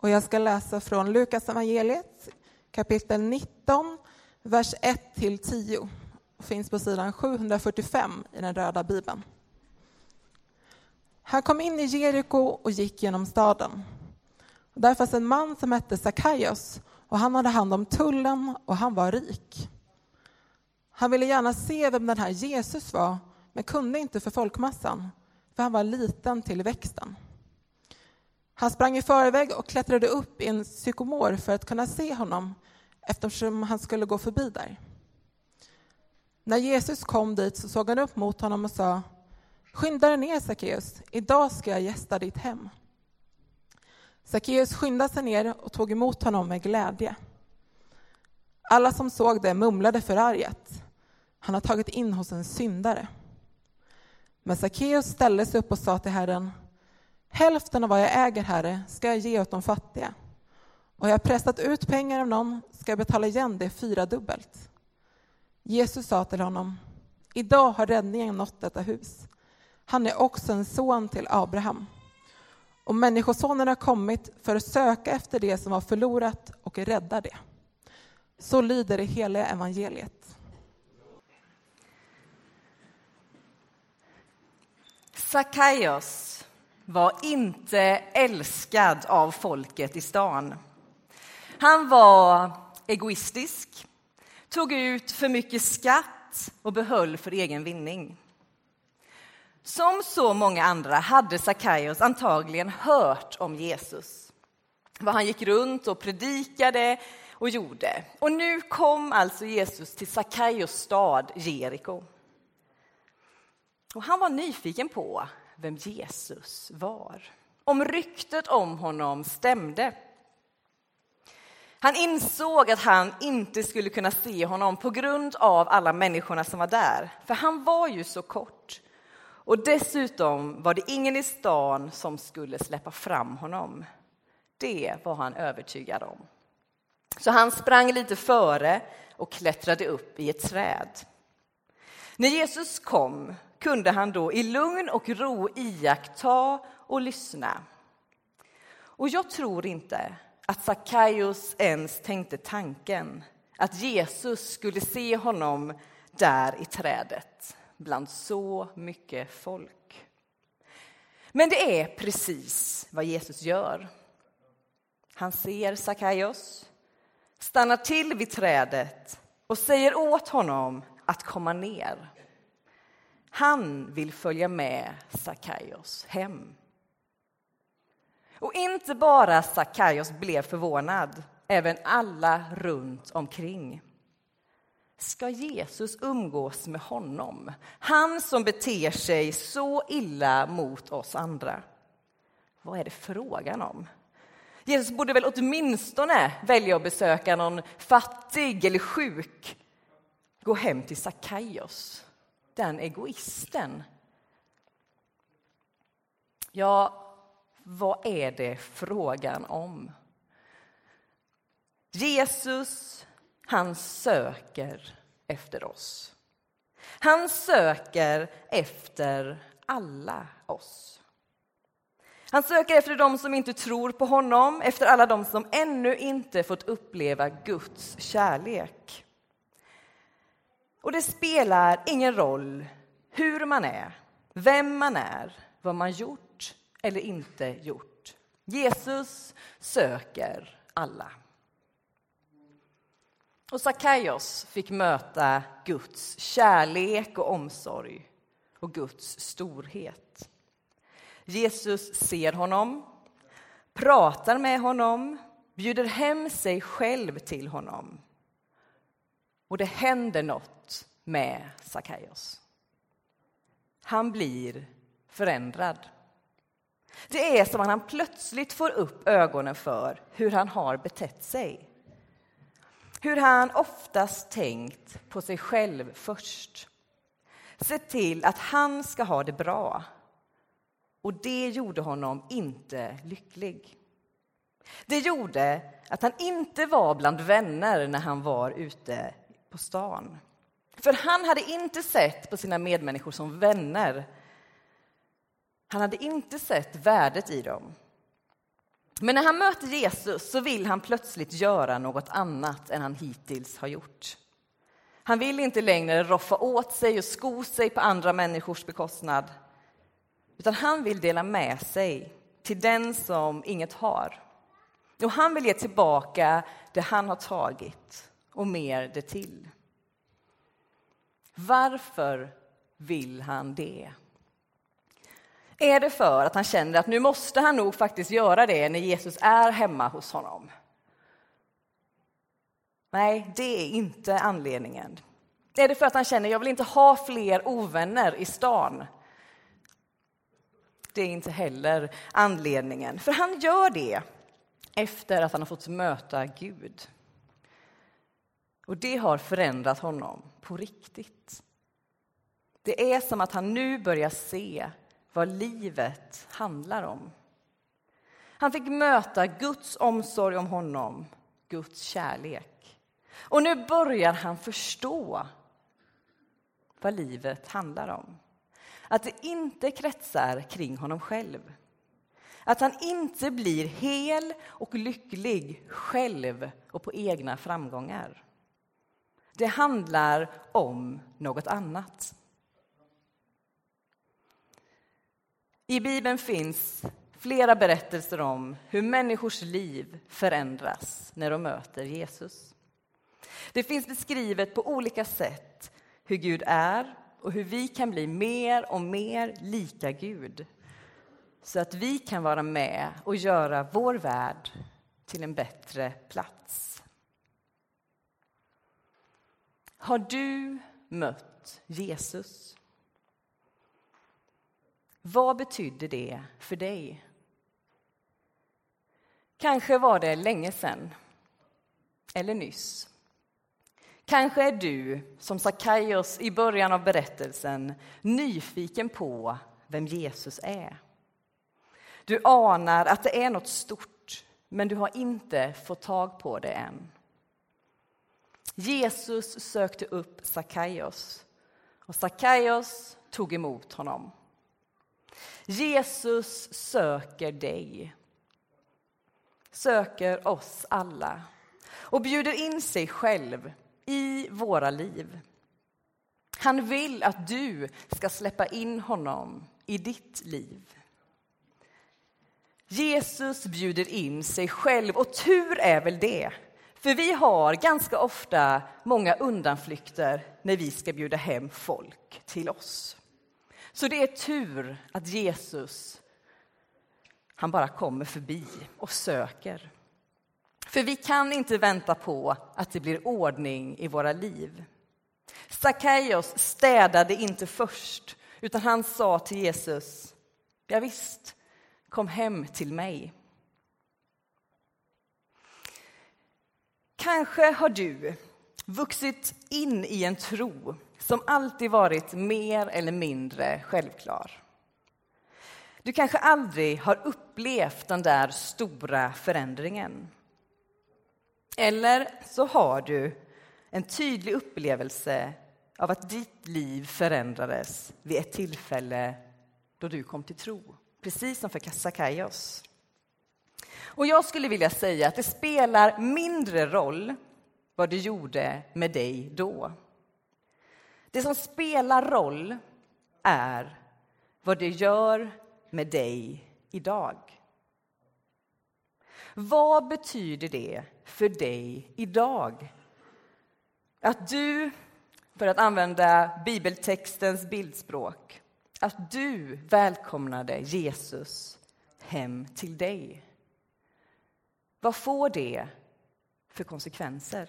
Och jag ska läsa från Lukas evangeliet kapitel 19, vers 1-10. finns på sidan 745 i den röda bibeln. Han kom in i Jeriko och gick genom staden. Där fanns en man som hette Sakaios och han hade hand om tullen och han var rik. Han ville gärna se vem den här Jesus var, men kunde inte för folkmassan, för han var liten till växten. Han sprang i förväg och klättrade upp i en sykomor för att kunna se honom eftersom han skulle gå förbi där. När Jesus kom dit så såg han upp mot honom och sa Skynda dig ner, Sackeus, idag ska jag gästa ditt hem. Sackeus skyndade sig ner och tog emot honom med glädje. Alla som såg det mumlade förarget. Han har tagit in hos en syndare. Men Sackeus ställde sig upp och sa till Herren Hälften av vad jag äger, Herre, ska jag ge åt de fattiga. Och jag har pressat ut pengar av någon ska jag betala igen det fyra dubbelt. Jesus sa till honom Idag har räddningen nått detta hus. Han är också en son till Abraham. Och Människosonen har kommit för att söka efter det som var förlorat och rädda det. Så lyder det hela evangeliet. Sakaios var inte älskad av folket i stan. Han var egoistisk, tog ut för mycket skatt och behöll för egen vinning. Som så många andra hade Sackaios antagligen hört om Jesus. Vad han gick runt och predikade och gjorde. Och nu kom alltså Jesus till Sackaios stad Jeriko. Och han var nyfiken på vem Jesus var. Om ryktet om honom stämde. Han insåg att han inte skulle kunna se honom på grund av alla människorna som var där, för han var ju så kort. Och dessutom var det ingen i stan som skulle släppa fram honom. Det var han övertygad om. Så han sprang lite före och klättrade upp i ett träd. När Jesus kom kunde han då i lugn och ro iaktta och lyssna. Och jag tror inte att Sackaios ens tänkte tanken att Jesus skulle se honom där i trädet bland så mycket folk. Men det är precis vad Jesus gör. Han ser Sackaios, stannar till vid trädet och säger åt honom att komma ner. Han vill följa med Sackaios hem. Och inte bara Sackaios blev förvånad, även alla runt omkring. Ska Jesus umgås med honom? Han som beter sig så illa mot oss andra. Vad är det frågan om? Jesus borde väl åtminstone välja att besöka någon fattig eller sjuk. Gå hem till Sackaios, den egoisten. Ja, vad är det frågan om? Jesus, han söker efter oss. Han söker efter alla oss. Han söker efter dem som inte tror på honom, efter alla dem som ännu inte fått uppleva Guds kärlek. Och det spelar ingen roll hur man är, vem man är, vad man gjort eller inte gjort. Jesus söker alla. Och Sackaios fick möta Guds kärlek och omsorg och Guds storhet. Jesus ser honom, pratar med honom, bjuder hem sig själv till honom. Och det händer något med Sackaios. Han blir förändrad. Det är som att han plötsligt får upp ögonen för hur han har betett sig. Hur han oftast tänkt på sig själv först. Sett till att han ska ha det bra. Och det gjorde honom inte lycklig. Det gjorde att han inte var bland vänner när han var ute på stan. För han hade inte sett på sina medmänniskor som vänner han hade inte sett värdet i dem. Men när han möter Jesus så vill han plötsligt göra något annat än han hittills har gjort. Han vill inte längre roffa åt sig och sko sig på andra människors bekostnad. Utan han vill dela med sig till den som inget har. Och han vill ge tillbaka det han har tagit och mer det till. Varför vill han det? Är det för att han känner att nu måste han nog faktiskt göra det när Jesus är hemma hos honom? Nej, det är inte anledningen. Är det för att han känner jag vill inte ha fler ovänner i stan? Det är inte heller anledningen, för han gör det efter att han har fått möta Gud. Och det har förändrat honom på riktigt. Det är som att han nu börjar se vad livet handlar om. Han fick möta Guds omsorg om honom, Guds kärlek. Och nu börjar han förstå vad livet handlar om. Att det inte kretsar kring honom själv. Att han inte blir hel och lycklig själv och på egna framgångar. Det handlar om något annat. I Bibeln finns flera berättelser om hur människors liv förändras när de möter Jesus. Det finns beskrivet på olika sätt hur Gud är och hur vi kan bli mer och mer lika Gud så att vi kan vara med och göra vår värld till en bättre plats. Har du mött Jesus? Vad betydde det för dig? Kanske var det länge sedan, eller nyss. Kanske är du, som Sackaios i början av berättelsen, nyfiken på vem Jesus är. Du anar att det är något stort, men du har inte fått tag på det än. Jesus sökte upp Sackaios och Sackaios tog emot honom. Jesus söker dig, söker oss alla och bjuder in sig själv i våra liv. Han vill att du ska släppa in honom i ditt liv. Jesus bjuder in sig själv, och tur är väl det. För vi har ganska ofta många undanflykter när vi ska bjuda hem folk till oss. Så det är tur att Jesus, han bara kommer förbi och söker. För vi kan inte vänta på att det blir ordning i våra liv. Sackaios städade inte först, utan han sa till Jesus, ja, visst, kom hem till mig. Kanske har du vuxit in i en tro som alltid varit mer eller mindre självklar. Du kanske aldrig har upplevt den där stora förändringen. Eller så har du en tydlig upplevelse av att ditt liv förändrades vid ett tillfälle då du kom till tro, precis som för Sackaios. Och jag skulle vilja säga att det spelar mindre roll vad du gjorde med dig då. Det som spelar roll är vad det gör med dig idag. Vad betyder det för dig idag? Att du, för att använda bibeltextens bildspråk, att du välkomnade Jesus hem till dig. Vad får det för konsekvenser?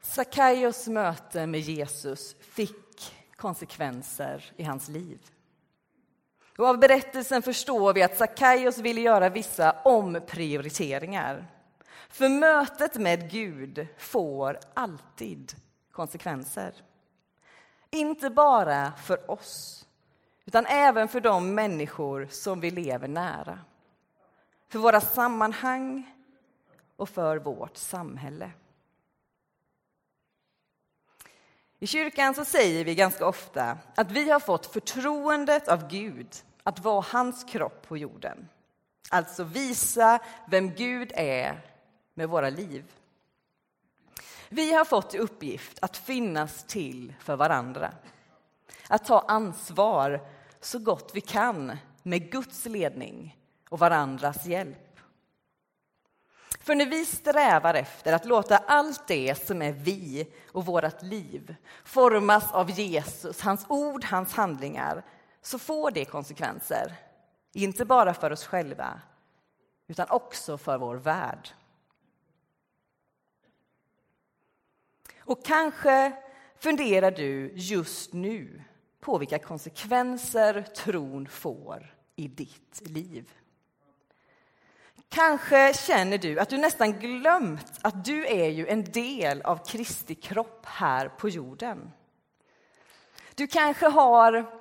Sackaios möte med Jesus fick konsekvenser i hans liv. Och av berättelsen förstår vi att Sackaios ville göra vissa omprioriteringar. För mötet med Gud får alltid konsekvenser. Inte bara för oss, utan även för de människor som vi lever nära. För våra sammanhang och för vårt samhälle. I kyrkan så säger vi ganska ofta att vi har fått förtroendet av Gud att vara hans kropp på jorden. Alltså visa vem Gud är med våra liv. Vi har fått i uppgift att finnas till för varandra. Att ta ansvar så gott vi kan med Guds ledning och varandras hjälp. För när vi strävar efter att låta allt det som är vi och vårt liv formas av Jesus, hans ord, hans handlingar, så får det konsekvenser. Inte bara för oss själva, utan också för vår värld. Och kanske funderar du just nu på vilka konsekvenser tron får i ditt liv. Kanske känner du att du nästan glömt att du är ju en del av Kristi kropp här på jorden. Du kanske har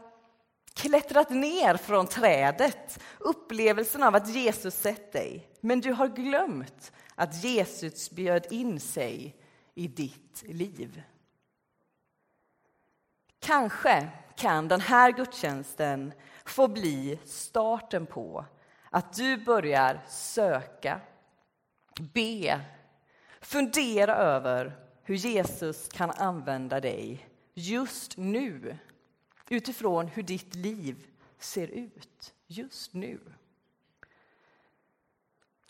klättrat ner från trädet, upplevelsen av att Jesus sett dig, men du har glömt att Jesus bjöd in sig i ditt liv. Kanske kan den här gudstjänsten få bli starten på att du börjar söka, be, fundera över hur Jesus kan använda dig just nu utifrån hur ditt liv ser ut just nu.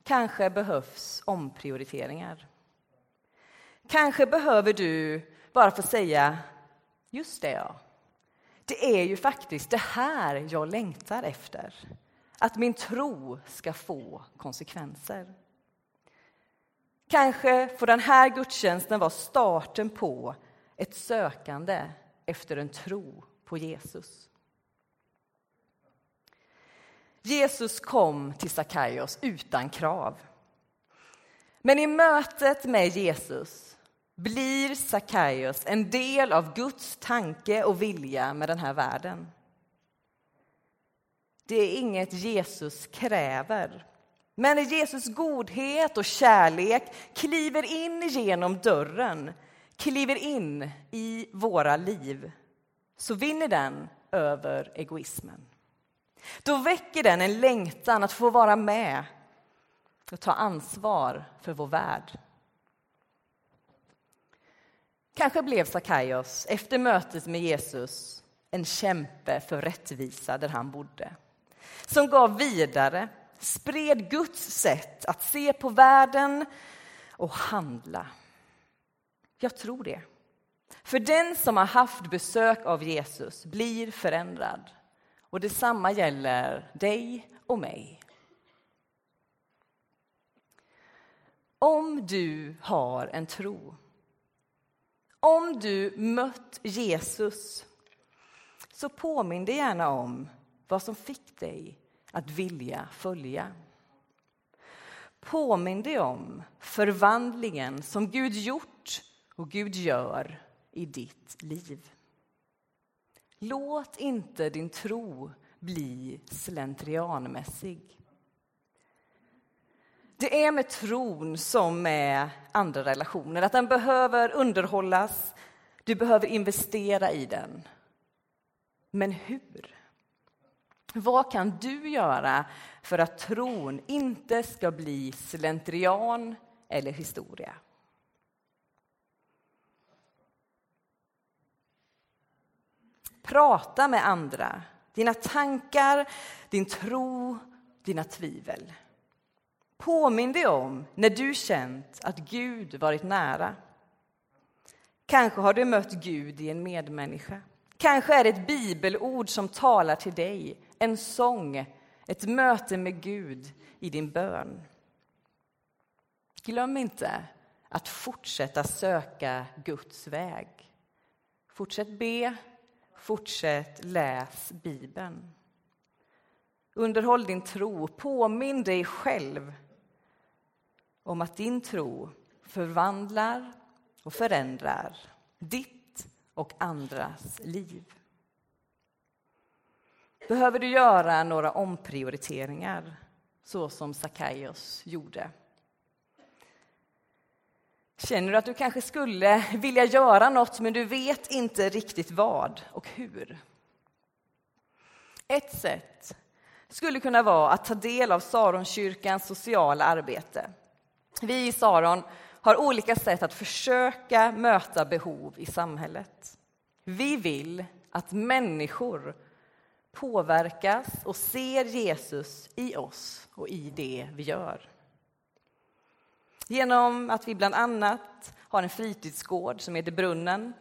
Kanske behövs omprioriteringar. Kanske behöver du bara få säga just det, ja. Det är ju faktiskt det här jag längtar efter. Att min tro ska få konsekvenser. Kanske får den här gudstjänsten vara starten på ett sökande efter en tro på Jesus. Jesus kom till Sackaios utan krav. Men i mötet med Jesus blir Sackaios en del av Guds tanke och vilja med den här världen. Det är inget Jesus kräver. Men när Jesus godhet och kärlek kliver in genom dörren, kliver in i våra liv, så vinner den över egoismen. Då väcker den en längtan att få vara med och ta ansvar för vår värld. Kanske blev Sackaios efter mötet med Jesus en kämpe för rättvisa där han bodde. Som gav vidare, spred Guds sätt att se på världen och handla. Jag tror det. För den som har haft besök av Jesus blir förändrad. Och detsamma gäller dig och mig. Om du har en tro, om du mött Jesus så påminn dig gärna om vad som fick dig att vilja följa. Påminn dig om förvandlingen som Gud gjort och Gud gör i ditt liv. Låt inte din tro bli slentrianmässig. Det är med tron som med andra relationer, att den behöver underhållas, du behöver investera i den. Men hur? Vad kan du göra för att tron inte ska bli slentrian eller historia? Prata med andra. Dina tankar, din tro, dina tvivel. Påminn dig om när du känt att Gud varit nära. Kanske har du mött Gud i en medmänniska. Kanske är det ett bibelord som talar till dig, en sång, ett möte med Gud i din bön. Glöm inte att fortsätta söka Guds väg. Fortsätt be, Fortsätt läs Bibeln. Underhåll din tro. Påminn dig själv om att din tro förvandlar och förändrar ditt och andras liv. Behöver du göra några omprioriteringar så som Sackaios gjorde? Känner du att du kanske skulle vilja göra något men du vet inte riktigt vad och hur? Ett sätt skulle kunna vara att ta del av Saronkyrkans sociala arbete. Vi i Saron har olika sätt att försöka möta behov i samhället. Vi vill att människor påverkas och ser Jesus i oss och i det vi gör. Genom att vi bland annat har en fritidsgård som heter Brunnen.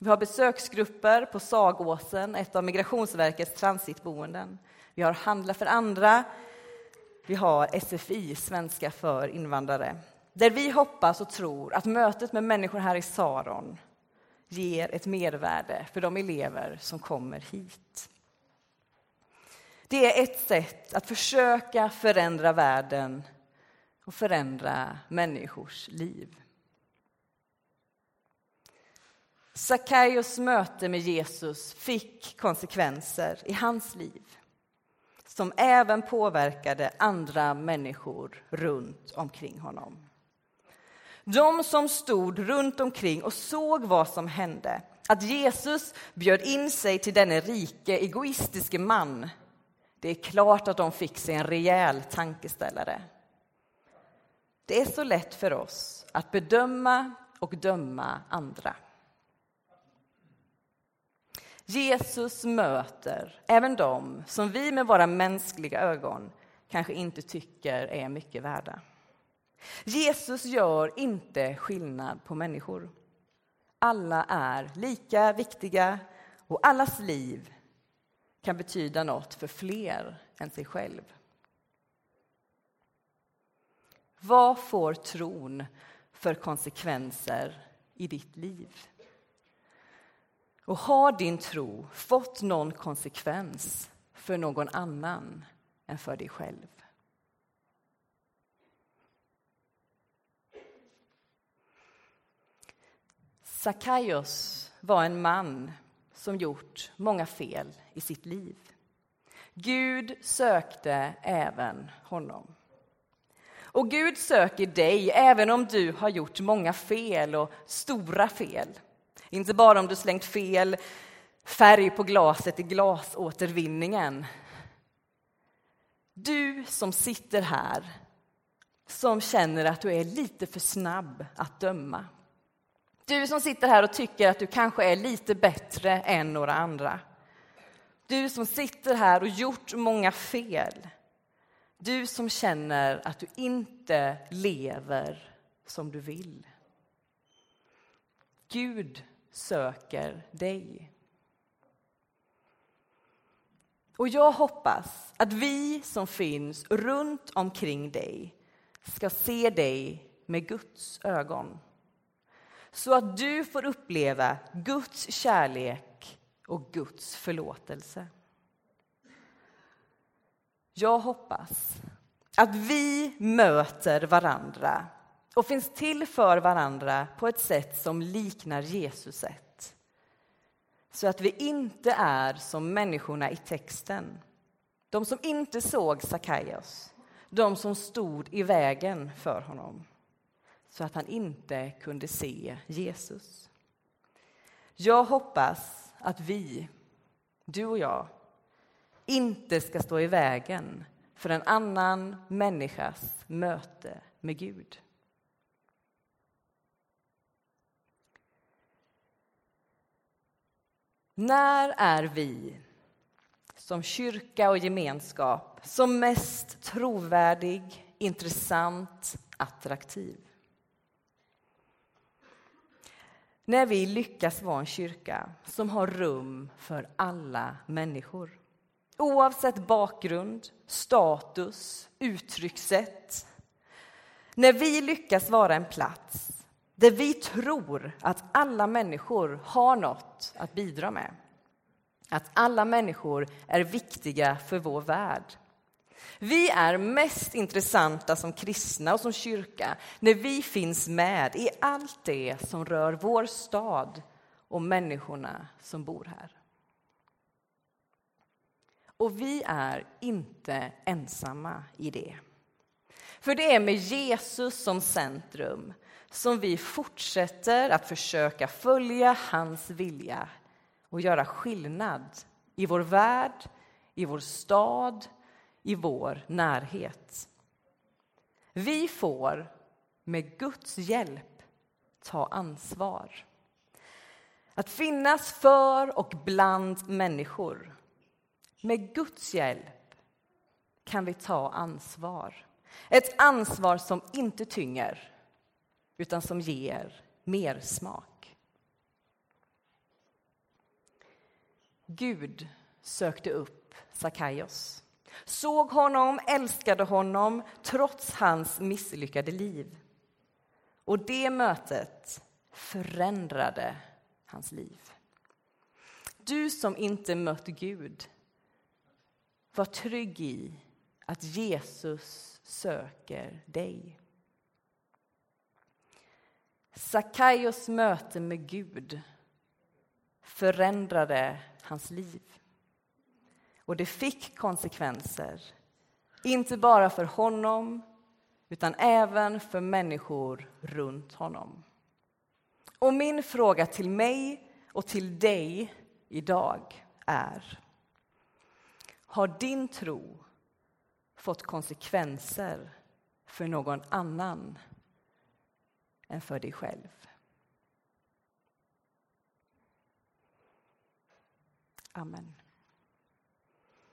Vi har besöksgrupper på Sagåsen, ett av Migrationsverkets transitboenden. Vi har Handla för andra. Vi har SFI, Svenska för invandrare, där vi hoppas och tror att mötet med människor här i Saron ger ett mervärde för de elever som kommer hit. Det är ett sätt att försöka förändra världen och förändra människors liv. Sackaios möte med Jesus fick konsekvenser i hans liv som även påverkade andra människor runt omkring honom. De som stod runt omkring och såg vad som hände, att Jesus bjöd in sig till denne rike, egoistiske man, det är klart att de fick sig en rejäl tankeställare. Det är så lätt för oss att bedöma och döma andra. Jesus möter även dem som vi med våra mänskliga ögon kanske inte tycker är mycket värda. Jesus gör inte skillnad på människor. Alla är lika viktiga och allas liv kan betyda något för fler än sig själv. Vad får tron för konsekvenser i ditt liv? Och har din tro fått någon konsekvens för någon annan än för dig själv? Sackaios var en man som gjort många fel i sitt liv. Gud sökte även honom. Och Gud söker dig även om du har gjort många fel och stora fel. Inte bara om du slängt fel färg på glaset i glasåtervinningen. Du som sitter här, som känner att du är lite för snabb att döma. Du som sitter här och tycker att du kanske är lite bättre än några andra. Du som sitter här och gjort många fel. Du som känner att du inte lever som du vill. Gud söker dig. Och jag hoppas att vi som finns runt omkring dig ska se dig med Guds ögon så att du får uppleva Guds kärlek och Guds förlåtelse. Jag hoppas att vi möter varandra och finns till för varandra på ett sätt som liknar Jesus sätt. Så att vi inte är som människorna i texten. De som inte såg Sackaios, de som stod i vägen för honom så att han inte kunde se Jesus. Jag hoppas att vi, du och jag, inte ska stå i vägen för en annan människas möte med Gud. När är vi som kyrka och gemenskap som mest trovärdig, intressant, attraktiv? När vi lyckas vara en kyrka som har rum för alla människor. Oavsett bakgrund, status, uttryckssätt. När vi lyckas vara en plats där vi tror att alla människor har något att bidra med. Att alla människor är viktiga för vår värld. Vi är mest intressanta som kristna och som kyrka när vi finns med i allt det som rör vår stad och människorna som bor här. Och vi är inte ensamma i det. För det är med Jesus som centrum som vi fortsätter att försöka följa hans vilja och göra skillnad i vår värld, i vår stad, i vår närhet. Vi får med Guds hjälp ta ansvar. Att finnas för och bland människor. Med Guds hjälp kan vi ta ansvar. Ett ansvar som inte tynger, utan som ger mer smak. Gud sökte upp Sakaios, såg honom, älskade honom trots hans misslyckade liv. Och det mötet förändrade hans liv. Du som inte mött Gud, var trygg i att Jesus söker dig. Sakaios möte med Gud förändrade hans liv. Och det fick konsekvenser, inte bara för honom utan även för människor runt honom. Och min fråga till mig och till dig idag är Har din tro fått konsekvenser för någon annan än för dig själv? Amen.